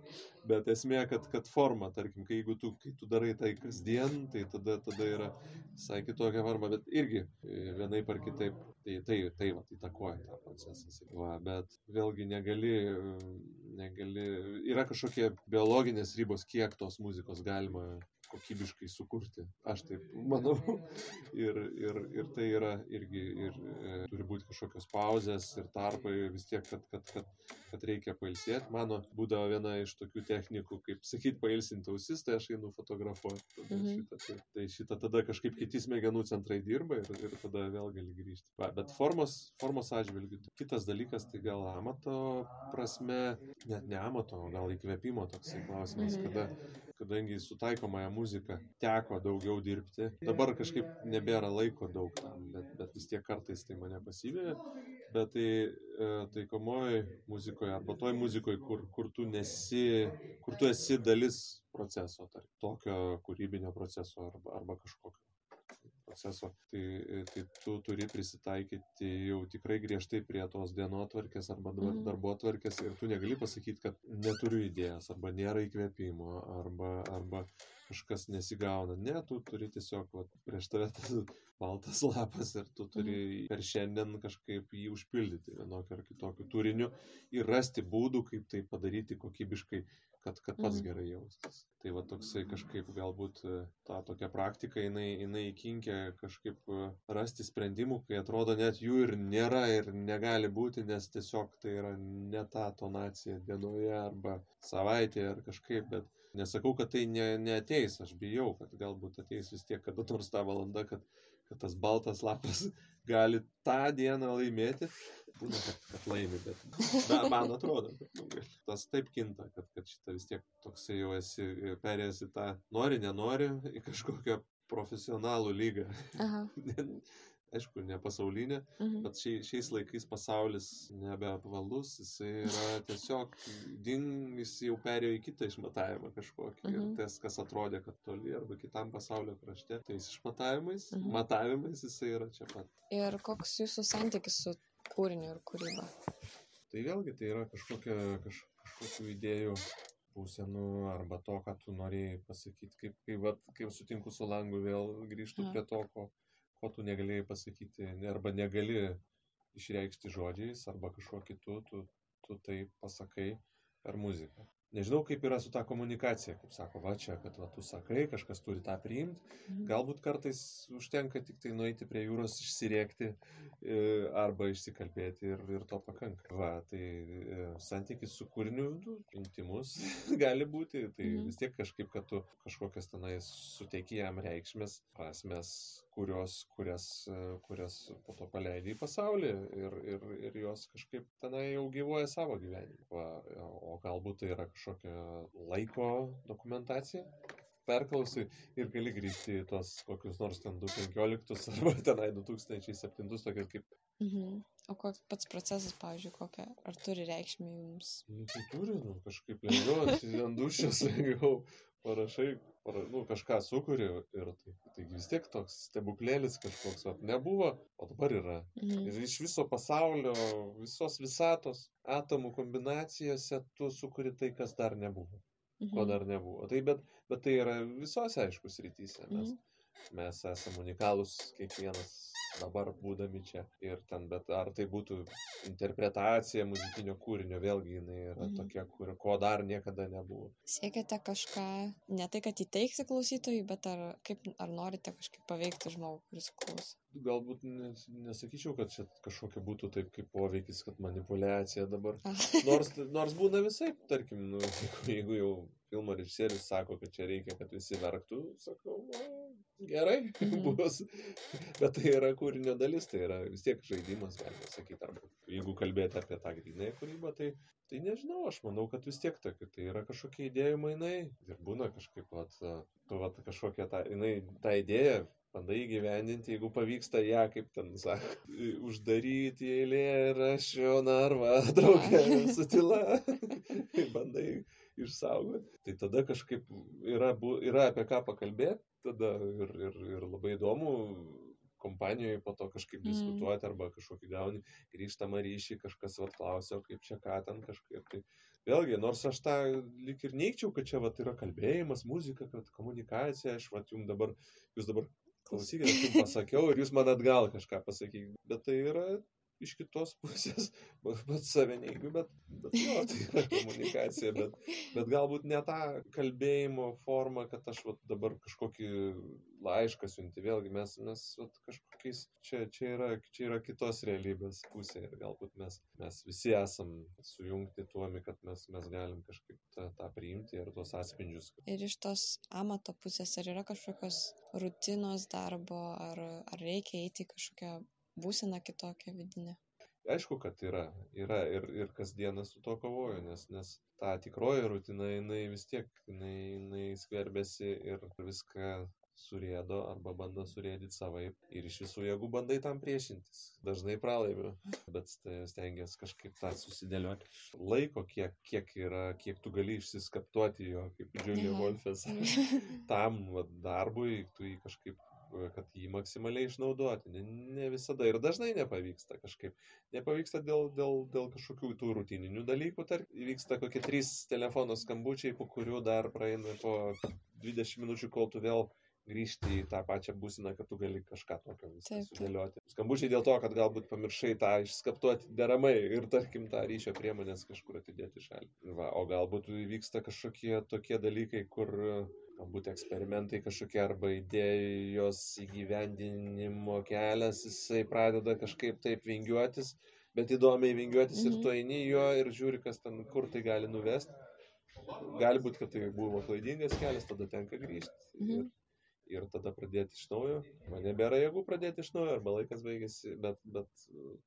Bet esmė, kad, kad forma, tarkim, kai jeigu tu, kai tu darai tai kasdien, ten, tai tada, tada yra visai kitokia forma, bet irgi e, vienai par kitaip, tai tai, tai va, įtakoja tą procesą. Va, bet vėlgi negali, negali, yra kažkokie biologinės ribos, kiek tos muzikos galima kokybiškai sukurti. Aš taip manau. Ir, ir, ir tai yra irgi, ir e, turi būti kažkokios pauzės ir tarpai vis tiek, kad, kad, kad, kad reikia pailsėti. Mano būdavo viena iš tokių technikų, kaip sakyt, pailsinti ausis, tai aš einu fotografuoti. Mhm. šitą, tai, tai šitą tada kažkaip kiti smegenų centrai dirba ir, ir tada vėl gali grįžti. Va, bet formos, formos atžvilgių. Kitas dalykas, tai gal amato prasme, net ne amato, gal įkvėpimo toksai klausimas, mhm. kada kadangi su taikomąją muziką teko daugiau dirbti. Dabar kažkaip nebėra laiko daug tam, bet, bet vis tiek kartais tai mane pasivėja. Bet tai e, taikomoji muzikoje arba toj muzikoje, kur, kur, tu nesi, kur tu esi dalis proceso, tarp tokio kūrybinio proceso arba, arba kažkokio proceso, tai, tai tu turi prisitaikyti jau tikrai griežtai prie tos dienotvarkės arba mhm. darbotvarkės ir tu negali pasakyti, kad neturiu idėjas arba nėra įkvėpimo arba, arba kažkas nesigauna. Ne, tu turi tiesiog vat, prieš tave tas baltas lapas ir tu turi mhm. per šiandien kažkaip jį užpildyti vienokiu ar kitokiu turiniu ir rasti būdų, kaip tai padaryti kokybiškai kad, kad pats mhm. gerai jaustis. Tai va toksai kažkaip galbūt e, ta tokia praktika, jinai, jinai įkinkia kažkaip e, rasti sprendimų, kai atrodo net jų ir nėra ir negali būti, nes tiesiog tai yra ne ta tonacija dienoje arba savaitėje ar kažkaip, bet nesakau, kad tai ne, neateis, aš bijau, kad galbūt ateis vis tiek kada nors tą valandą, kad, kad tas baltas lapas gali tą dieną laimėti, būna, kad, kad laimi, bet na, man atrodo, kad nu, tas taip kinta, kad, kad šitą vis tiek toksai jau esi perėjęs į tą nori, nenori, į kažkokią profesionalų lygą. Aišku, ne pasaulinė, mhm. bet šia, šiais laikais pasaulis nebeapvalus, jisai yra tiesiog ding, jis jau perėjo į kitą išmatavimą kažkokį. Mhm. Ir tas, kas atrodė, kad toli arba kitam pasaulio krašte, tais išmatavimais, mhm. matavimais jisai yra čia pat. Ir koks jūsų santykis su kūriniu ir kūryba? Tai vėlgi tai yra kažkokia, kaž, kažkokių idėjų būsenų arba to, ką tu norėjai pasakyti. Kaip, kaip, kaip sutinku su langu, vėl grįžtu ja. prie to, ko, ko tu negalėjai pasakyti arba negali išreikšti žodžiais arba kažkuo kitu, tu, tu tai pasakai per muziką nežinau, kaip yra su ta komunikacija, kaip sako, va čia, kad va, tu sakai, kažkas turi tą priimti, mhm. galbūt kartais užtenka tik tai nueiti prie jūros, išsiriekti e, arba išsikalbėti ir, ir to pakanka. Va, tai e, santykis su kūriniu nu, intimus gali būti, tai mhm. vis tiek kažkaip, kad tu kažkokias tenai suteiki jam reikšmės, prasmes, kurios, kurias, kurias po to paleidai į pasaulį ir, ir, ir jos kažkaip tenai jau gyvoja savo gyvenimą. O galbūt tai yra kažkokia laiko dokumentacija. Perklausai ir gali grįžti į tos kokius nors ten 2015 arba tenai 2007 tokias kaip. Mhm. O koks pats procesas, pavyzdžiui, kokia, ar turi reikšmę jums? Nu, tai turi, nu, kažkaip lengviau, ant dušės lengviau parašai, para, nu, kažką sukuri ir tai, tai vis tiek toks stebuklėlis kažkoks, o nebuvo, o dabar yra. Mhm. Ir iš viso pasaulio, visos visatos atomų kombinacijose tu sukuri tai, kas dar nebuvo. Mhm. Ko dar nebuvo. Tai bet, bet tai yra visose, aišku, srityse. Mes, mhm. mes esame unikalūs kiekvienas dabar būdami čia ir ten, bet ar tai būtų interpretacija muzikinio kūrinio, vėlgi jinai yra mhm. tokia, kur, ko dar niekada nebuvo. Siekiate kažką, ne tai, kad įteikti klausytojui, bet ar, kaip, ar norite kažkaip paveikti žmogų, kuris klauso? Galbūt nes, nesakyčiau, kad čia kažkokia būtų taip kaip poveikis, kad manipulacija dabar. Nors, nors būna visai, tarkim, nu, jeigu jau filmo režisierius sako, kad čia reikia, kad visi verktų, sakau, gerai, mhm. bus. Bet tai yra kūrinio dalis, tai yra vis tiek žaidimas, galima sakyti. Arba jeigu kalbėti apie tą grinąją kūrybą, tai, tai nežinau, aš manau, kad vis tiek tai, tai yra kažkokie idėjų mainai. Ir būna kažkaip, vat, tu vat, kažkokia ta, jinai, ta idėja bandai įgyvendinti, jeigu pavyksta ją, kaip ten sako, uždaryti eilė ir aš jo narvą draugę su tyla. bandai išsaugoti. Tai tada kažkaip yra, yra apie ką pakalbėti, tada ir, ir, ir labai įdomu, kompanijoje po to kažkaip Mm. diskutuoti arba kažkokį gauni grįžtamą ryšį, kažkas vat klausia, o kaip čia ką ten kažkaip. Tai vėlgi, nors aš tą lik ir neikčiau, kad čia vat yra kalbėjimas, muzika, kad komunikacija, aš vat jums dabar, jūs dabar klausykite, aš jums pasakiau ir jūs man atgal kažką pasakykite. Bet tai yra iš kitos pusės, pats savininkių, bet, bet jo, tai yra komunikacija, bet, bet galbūt ne tą kalbėjimo formą, kad aš vat, dabar kažkokį laišką siunti, vėlgi mes, mes vat, kažkokiais, čia, čia, yra, čia yra kitos realybės pusė ir galbūt mes, mes visi esam sujungti tuomi, kad mes, mes galim kažkaip tą, tą priimti ir tuos atspindžius. Ir iš tos amato pusės, ar yra kažkokios rutinos darbo, ar, ar reikia eiti kažkokią būseną kitokią vidinę? Aišku, kad yra, yra ir, ir kasdieną su to kovoju, nes, nes ta tikroji rutina, jinai vis tiek, jinai, jinai skverbėsi ir viską surėdo arba bando surėdyti savaip ir iš visų jėgų bandai tam priešintis. Dažnai pralaimiu, bet stengiasi kažkaip tą susidėlioti. Laiko, kiek, kiek yra, kiek tu gali išsiskaptuoti jo, kaip Aha. Wolfas, tam va, darbui, tu jį kažkaip kad jį maksimaliai išnaudoti. Ne, ne visada ir dažnai nepavyksta kažkaip. Nepavyksta dėl, dėl, dėl kažkokių tų rutininių dalykų. Tarp, įvyksta kokie trys telefono skambučiai, po kurių dar praeina po 20 minučių, kol tu vėl grįžti į tą pačią būseną, kad tu gali kažką tokio sudėlioti. Skambučiai dėl to, kad galbūt pamiršai tą išskaptuoti deramai ir tarkim tą ryšio priemonės kažkur atidėti šalį. Va, o galbūt vyksta kažkokie tokie dalykai, kur e, galbūt eksperimentai kažkokie arba idėjos įgyvendinimo kelias, jisai pradeda kažkaip taip vingiuotis, bet įdomiai vingiuotis ir Mhm. tu eini jo ir žiūri, kas ten, kur tai gali nuvesti. Gali būti, kad tai buvo klaidingas kelias, tada tenka grįžti. Mhm. Ir, ir tada pradėti iš naujo. Man nebėra jėgų pradėti iš naujo, arba laikas baigėsi, bet, bet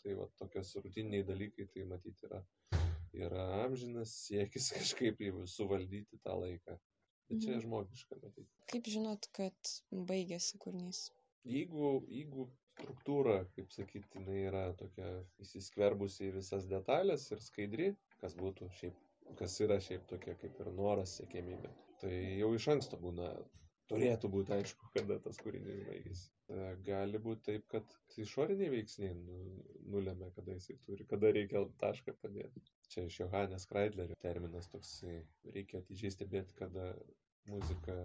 tai va tokios rutininiai dalykai, tai matyti yra, yra amžinas siekis kažkaip suvaldyti tą laiką. Bet čia Mhm. žmogiška matyti. Kaip žinot, kad baigėsi kūrinys? Jeigu, jeigu struktūra, kaip sakyti, jinai yra tokia įsiskverbusi į visas detalės ir skaidri, kas būtų šiaip, kas yra šiaip tokia kaip ir noras siekėmybė, tai jau iš anksto būna, turėtų būti aišku, kada tas kūrinys baigėsi. E, Gali būti taip, kad išoriniai veiksniai nu- nulėmė, kada jisai turi, kada reikia tašką padėti. Čia iš Johannes Kreidlerio terminas toksai, reikia atidžiai stebėti, kada muzika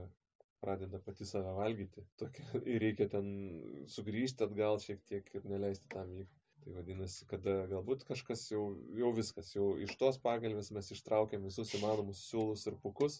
pradeda pati save valgyti. Tokia, ir reikia ten sugrįžti atgal šiek tiek ir neleisti tam vykti. Tai vadinasi, kada galbūt kažkas jau, jau viskas, jau iš tos pagalbės mes ištraukėm visus įmanomus siūlus ir pukus,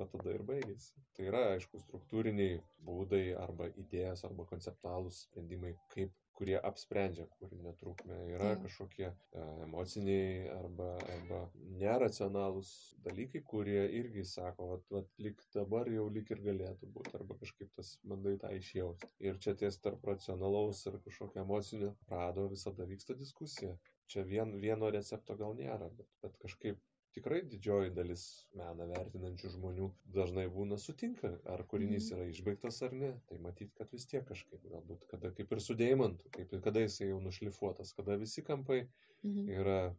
o tada ir baigėsi. Tai yra, aišku, struktūriniai būdai arba idėjas arba konceptualūs sprendimai, kaip kurie apsprendžia kūrinio trukmę. Yra Taip. kažkokie e, emociniai arba, arba neracionalūs dalykai, kurie irgi sako, vat, vat, lik dabar jau lik ir galėtų būti, arba kažkaip tas bandai tą išjausti. Ir čia ties tarp racionalaus ir kažkokio emocinio prado visada vyksta diskusija. Čia vien, vieno recepto gal nėra, bet, bet kažkaip tikrai didžioji dalis meną vertinančių žmonių dažnai būna sutinka, ar kūrinys Mhm. yra išbaigtas ar ne. Tai matyt, kad vis tiek kažkaip galbūt, kada kaip ir su deimantu, kaip ir kada jisai jau nušlifuotas, kada visi kampai Mhm. yra,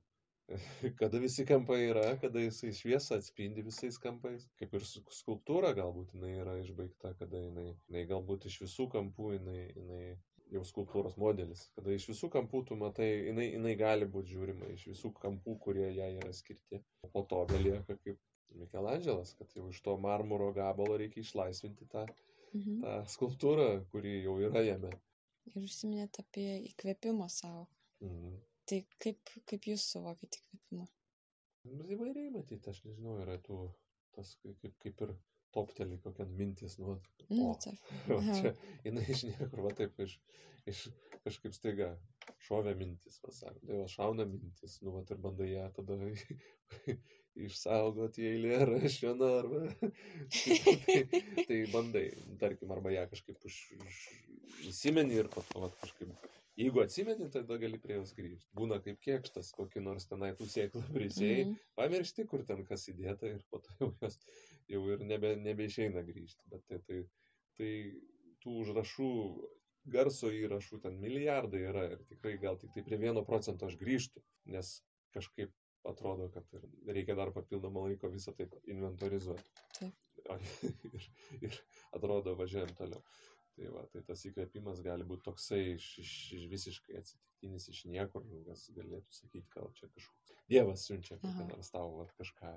kada visi kampai yra, kada jisai šviesą atspindi visais kampais. Kaip ir skulptūra galbūt jinai yra išbaigta, kada jinai, jinai galbūt iš visų kampų jinai, jinai jau skulptūros modelis. Kada iš visų kampų tu matai, jinai, jinai gali būti žiūrima iš visų kampų, kurie jai yra skirti. O po to belieka kaip Mikelandželas, kad jau iš to marmuro gabalo reikia išlaisvinti tą, Mhm. tą skulptūrą, kuri jau yra jame. Ir užsiminėte apie įkvėpimo savo. Mhm. Tai kaip, kaip jūs suvokite įkvėpimą? Nu, Įvairiai matyti, aš nežinau, yra tų, tas kaip, kaip ir topteli kokią mintis, nu, Nu, o, o čia jinai iš niekur, va taip iš, iš kažkaip staiga šovė mintis, pasakė, tai va šauna mintis, nu, va ir bandai ją tada išsaugoti eilė rašio arba tai, tai bandai, tarkim, arba ją kažkaip už, už, įsimeni ir po to va, kažkaip Jeigu atsimeni, tada gali prie jos grįžti. Būna kaip kiekštas, kokį nors tenai tų sėklų prisėjai, Mhm. pamiršti, kur ten kas įdėta ir po to jau jos jau ir nebe, nebeišeina grįžti. Bet tai, tai, tai tų užrašų, garso įrašų ten milijardai yra ir tikrai gal tik tai prie vieno procento aš grįžtu, nes kažkaip atrodo, kad reikia dar papildomą laiko visą tai inventorizuoti. Taip. Ir, ir atrodo, važiuojam toliau. Tai, va, tai tas įkvėpimas gali būti toksai iš, iš, iš visiškai atsitiktinis, iš niekur, kas galėtų sakyti, gal čia kažkoks Dievas siunčia kokį nors tau va, kažką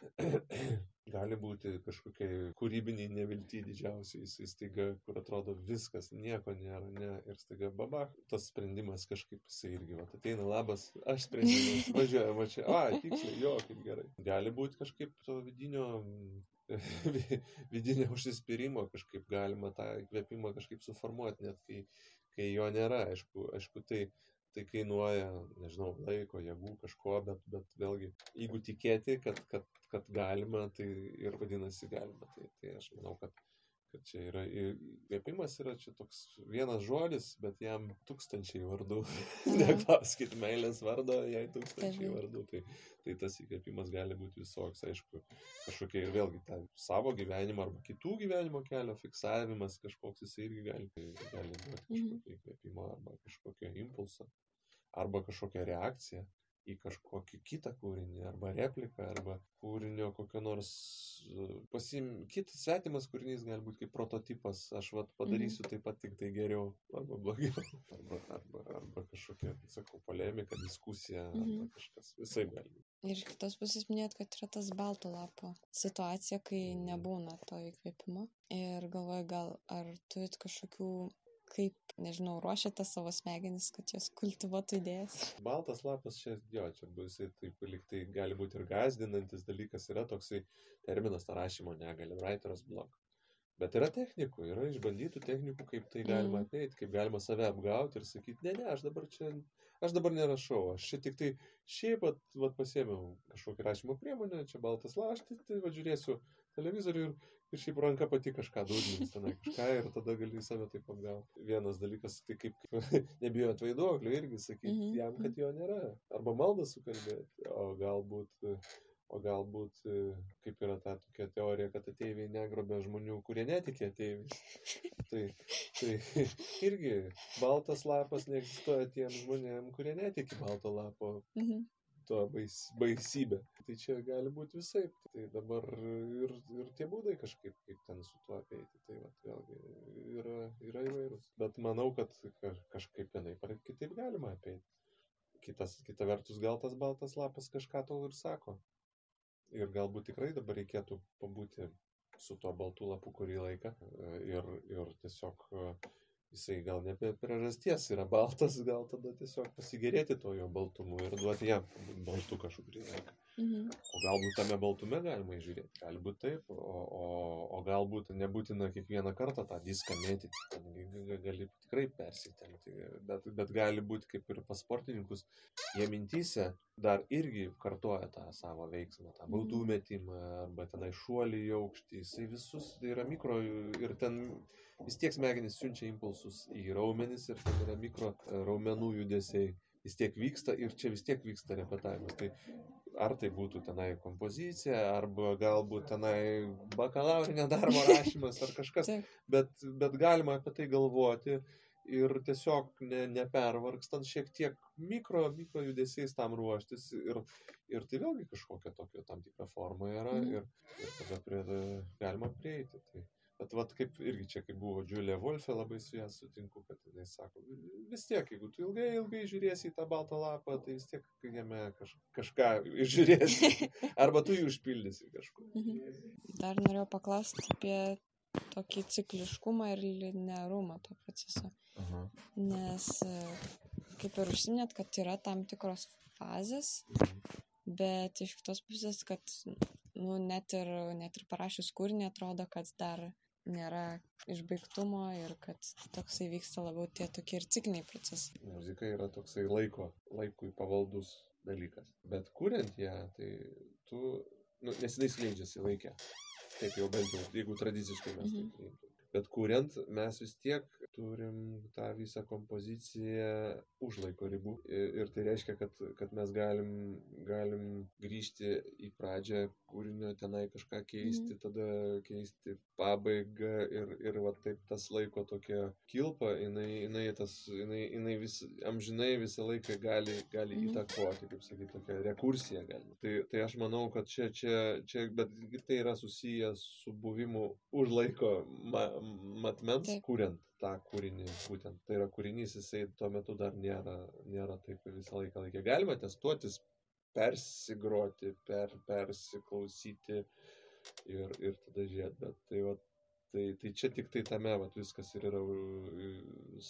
gali būti kažkokie kūrybiniai nevilti didžiausiai, jisai staiga, kur atrodo viskas, nieko nėra, ne, ir staiga babach, tas sprendimas kažkaip jisai irgi, va, ateina labas, aš sprendimas, važiuoju, va čia, a, tiksliai, jo, kaip gerai. Gali būti kažkaip to vidinio vidinio užsispyrimo kažkaip galima tą įkvėpimą kažkaip suformuoti, net kai, kai jo nėra, aišku, aišku tai tai kainuoja, nežinau, laiko, jėgų, kažko, bet, bet vėlgi, jeigu tikėti, kad, kad, kad galima, tai ir vadinasi galima. Tai, tai aš manau, kad, kad čia yra, įkvėpimas yra čia toks vienas žodis, bet jam tūkstančiai vardų. Neklauskit meilės vardo, jai tūkstančiai vardų. Tai, tai tas įkvėpimas gali būti visoks, aišku, kažkokia ir vėlgi ta savo gyvenimo arba kitų gyvenimo kelio fiksavimas kažkoks jis irgi gali, tai gali duoti mhm. kažkokį įkvėpimą arba kažkokią impulsą arba kažkokią reakciją į kažkokį kitą kūrinį, arba repliką, arba kūrinio kokio nors, pasim, kitas svetimas kūrinys gali būti kaip prototipas, aš vat padarysiu mhm. taip pat tik tai geriau, arba blogiau, arba, arba, arba kažkokia, sakau, polemika, diskusija, mhm. arba kažkas, visai gali būti. Ir iš kitos pusės minėt, kad yra tas balto lapo situacija, kai mhm. nebūna to įkvėpimo. Ir galvoju, gal ar turit kažkokių kaip, nežinau, ruošiate savo smegenis, kad jos kultivuotų idėjas? Baltas lapas čia, jo, čia bus, taip, lyg tai gali būti ir gazdinantis dalykas, yra toksai terminas ta rašymo negali, writer's block. Bet yra technikų, yra išbandytų technikų, kaip tai galima mm. apeiti, kaip galima save apgauti ir sakyti, ne, ne, aš dabar čia, aš dabar nerašau, aš čia tik tai šiaip pat, pat pasėmiau kažkokią rašymo priemonę, čia baltas laštas, tai va žiūrėsiu televizorių ir, ir šiaip ranka pati kažką dūdins tenai kažką ir tada gali save taip apgauti. Vienas dalykas, tai kaip, kaip nebijot vaiduoklių irgi sakyti mm -hmm. jam, kad jo nėra. Arba maldą sukalbėti, o galbūt O galbūt, kaip yra ta tokia teorija, kad ateiviai negrobė žmonių, kurie netikė ateiviais. Tai, tai irgi baltas lapas neegzistuoja tiem žmonėm, kurie netikė balto lapo. Mhm to bais, baisybė. Tai čia gali būti visai. Tai dabar ir, ir tie būdai kažkaip, kaip ten su tuo apeiti. Tai vat, vėlgi yra, yra įvairūs. Bet manau, kad kažkaip vienai par kitaip galima apeiti. Kitas, kita vertus, gal tas baltas lapas kažką tau ir sako. Ir galbūt tikrai dabar reikėtų pabūti su tuo baltu lapu kurį laiką ir, ir tiesiog jisai gal ne be priežasties yra baltas, gal tada tiesiog pasigėrėti to jo baltumu ir duoti jam baltų kažkurį laiką. Mhm. O galbūt tame baltume galima įžiūrėti, gali būti taip, o, o, o galbūt nebūtina kiekvieną kartą tą diską mėtyti, gali tikrai persitempti, bet, bet gali būti kaip ir pas sportininkus, jie mintys dar irgi kartoja tą savo veiksmą, tą baudų mhm. metimą arba tenai šuolį į aukštį, jisai visus tai yra mikro ir ten vis tiek smegenys siunčia impulsus į raumenis ir ten yra mikro e, raumenų judesiai. Vis tiek vyksta ir čia vis tiek vyksta repetavimas. Tai ar tai būtų tenai kompozicija, arba galbūt tenai bakalaurinio darbo rašymas ar kažkas, bet, bet galima apie tai galvoti ir tiesiog ne, nepervargstant šiek tiek mikro, mikro judesiais tam ruoštis ir, ir tai vėlgi kažkokia tokia tam tikra forma yra mm. ir, ir tada prie, galima prieiti. Tai. Bet vat kaip irgi čia, kaip buvo Džiulė Wolfė, labai su ją sutinku, kad jinai sako, vis tiek, jeigu tu ilgai, ilgai žiūrėsi į tą baltą lapą, tai vis tiek jame kaž, kažką išžiūrėsi. Arba tu jį užpildysi kažkur. Mhm. Dar norėjau paklausti apie tokį cikliškumą ir linearumą to proceso. Aha. Nes kaip ir užsiminėt, kad yra tam tikros fazės, mhm. bet iš kitos pusės, kad nu, net, ir, net ir parašius kūrinį atrodo, kad dar nėra išbaigtumo ir kad toksai vyksta labiau tie tokie ir cikliniai procesai. Muzika yra toksai laiko, laikui pavaldus dalykas. Bet kuriant ją, tai tu, nu, nes jinai skleidžiasi laikę. Taip jau bent jau, jeigu tradiciškai mes mhm. taip priimtume. Bet kuriant, mes vis tiek turim tą visą kompoziciją už laiko ribų. Ir tai reiškia, kad, kad mes galim, galim grįžti į pradžią kūrinio, tenai kažką keisti, mhm. tada keisti pabaigą ir, ir va taip tas laiko tokia kilpa, jinai, jinai, tas, jinai, jinai vis, amžinai visą laiką gali, gali mhm. įtakoti, kaip sakyti, tokia rekursija gali. Tai, tai aš manau, kad čia, čia, čia, bet tai yra susijęs su buvimu už laiko ma, matmens, kuriant tą kūrinį, būtent. Tai yra kūrinys, jisai tuo metu dar nėra, nėra taip visą laiką laikė. Galima testuotis, persigroti, per, persiklausyti ir, ir tada žiūrėti, bet tai, va, tai, tai čia tik tai tame, va, viskas ir yra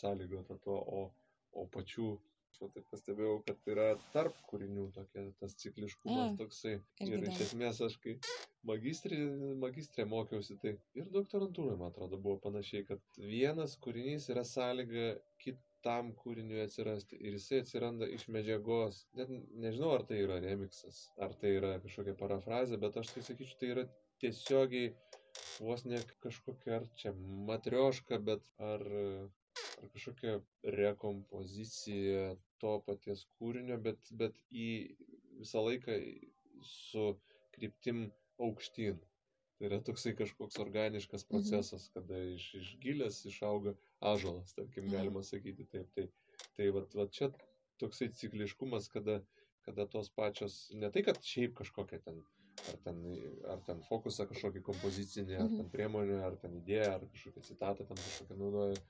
sąlygota to, o, o pačių aš taip pastebėjau, kad yra tarp kūrinių tokia, tas cikliškumas toksai. Ir iš esmės aš kai magistrė, magistrė mokiausi, tai ir doktorantūroje, man atrodo, buvo panašiai, kad vienas kūrinys yra sąlyga kitam kūriniui atsirasti ir jisai atsiranda iš medžiagos. Net nežinau, ar tai yra remixas, ar tai yra kažkokia parafrazė, bet aš tai sakyčiau, tai yra tiesiogiai vos ne kažkokia ar čia matrioška, bet ar ar kažkokia rekompozicija to paties kūrinio, bet, bet į visą laiką su kryptim aukštyn. Tai yra toksai kažkoks organiškas mhm. procesas, mhm. kada iš, iš gilės išauga ažalas, tarkim, mhm. galima sakyti taip. Tai, tai va, va čia toksai cikliškumas, kada, kada tos pačios, ne tai, kad šiaip kažkokia ten, ar ten, ar ten fokusą kažkokį kompozicinį, ar ten mhm. priemonę, ar ten idėją, ar kažkokią citatą ten kažkokią naudoja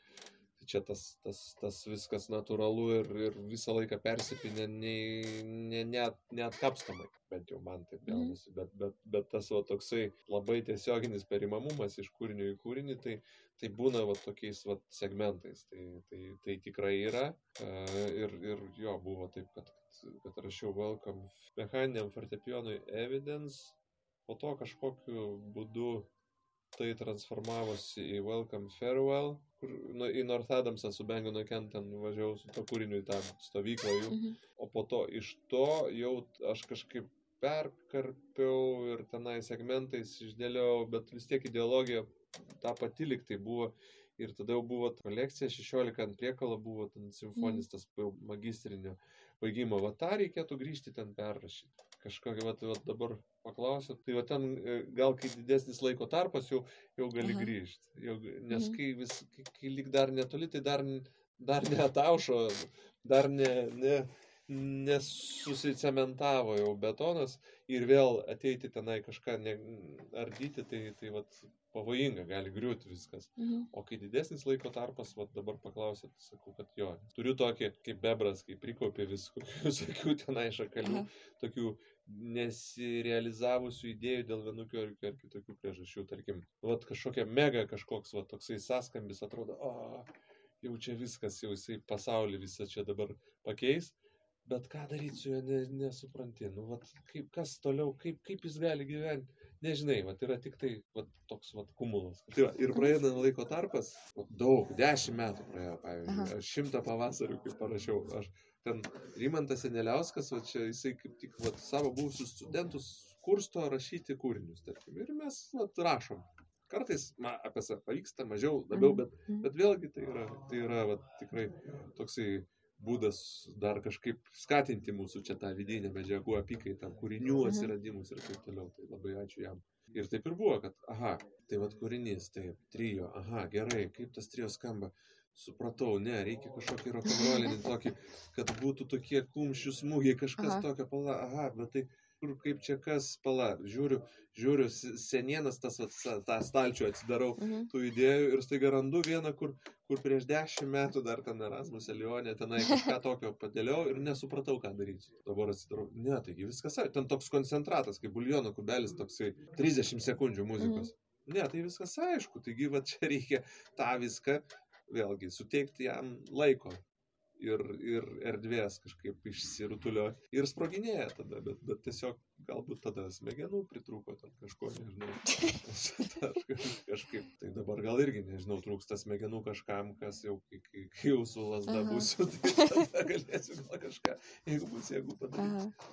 čia tas, tas, tas viskas natūralu ir, ir visą laiką persipinė nei, ne, net, neatkapstamai, bent jau man taip mhm. gaunasi, bet, bet, bet tas va, toksai labai tiesioginis perimamumas iš kūrinio į kūrinį, tai, tai būna va, tokiais va, segmentais, tai, tai, tai tikrai yra. Ir, ir jo buvo taip, kad, kad rašiau Welcome mechaniniam fortepijonui Evidence, po to kažkokiu būdu tai transformavosi į Welcome Farewell, kur nu, į North Adamsą su Bengano Kent ten važiavau su to kūriniu į tą stovyklą jų, mhm. o po to iš to jau aš kažkaip perkarpiau ir tenai segmentais išdėliau, bet vis tiek ideologija ta pati liktai buvo. Ir tada jau buvo kolekcija, 16 ant priekalo buvo ten simfonis, mhm. tas magistrinio baigimo. Va tą reikėtų grįžti ten perrašyti. Kažkokia, va, va dabar paklausėt, tai va ten e, gal kai didesnis laiko tarpas jau, jau gali Aha. grįžti. Jau, nes mhm. kai, vis, kai, kai lyg dar netoli, tai dar, dar neataušo, dar ne, ne, nesusicementavo jau betonas ir vėl ateiti tenai kažką ne, ardyti, tai, tai vat, pavojinga, gali griūti viskas. Mhm. O kai didesnis laiko tarpas, vat, dabar paklausėt, sakau, kad jo, turiu tokį kaip bebras, kai prikaupė visokių tenai šakalių, Aha. tokių nesirealizavusių idėjų dėl vienokių ar, ar kitokių priežasčių. Tarkim, vat kažkokia mega kažkoks vat, toksai sąskambis atrodo, o, jau čia viskas, jau jisai pasaulį visą čia dabar pakeis bet ką daryti su juo ne, nesupranti. Nu, vat, kaip, kas toliau, kaip, kaip jis gali gyventi, nežinai, vat, yra tik tai vat, toks vat, kumulas. Tai va, ir praeina laiko tarpas, vat, daug, dešimt metų praėjo, pavyzdžiui, Aha. aš šimtą pavasarių, kaip parašiau, aš ten Rimantas Eneliauskas, va, čia jisai kaip tik vat, savo buvusius studentus kursto rašyti kūrinius, tarkim, ir mes vat, rašom. Kartais ma, apie save pavyksta, mažiau, labiau, mhm, bet, mhm. bet vėlgi tai yra, tai yra vat, tikrai toksai būdas dar kažkaip skatinti mūsų čia tą vidinę medžiagų apykaitą, kūrinių mhm. atsiradimus ir taip toliau. Tai labai ačiū jam. Ir taip ir buvo, kad, aha, tai vad kūrinys, taip, trijo, aha, gerai, kaip tas trijo skamba. Supratau, ne, reikia kažkokį rock'n'rollinį tokį, kad būtų tokie kumščių smūgiai, kažkas aha. tokio, pala, aha, bet tai kur kaip čia kas, pala, žiūriu, žiūriu senienas tas, tą stalčių atsidarau mhm. tų idėjų ir staiga randu vieną, kur, kur prieš dešimt metų dar ten Erasmus Elionė, tenai kažką tokio padėliau ir nesupratau, ką daryti. Dabar atsidarau, ne, taigi viskas, ten toks koncentratas, kaip buljono kubelis, toksai 30 sekundžių muzikos. Mhm. Ne, tai viskas aišku, taigi va čia reikia tą viską, vėlgi, suteikti jam laiko, ir, ir erdvės kažkaip išsirutulio ir sproginėja tada, bet, bet tiesiog galbūt tada smegenų pritrūko ten kažko, nežinau. kažkaip, tai dabar gal irgi, nežinau, trūksta smegenų kažkam, kas jau, kai, kai, kai jau su lasda būsiu, tai tada galėsiu gal kažką, jeigu bus jėgų padaryti.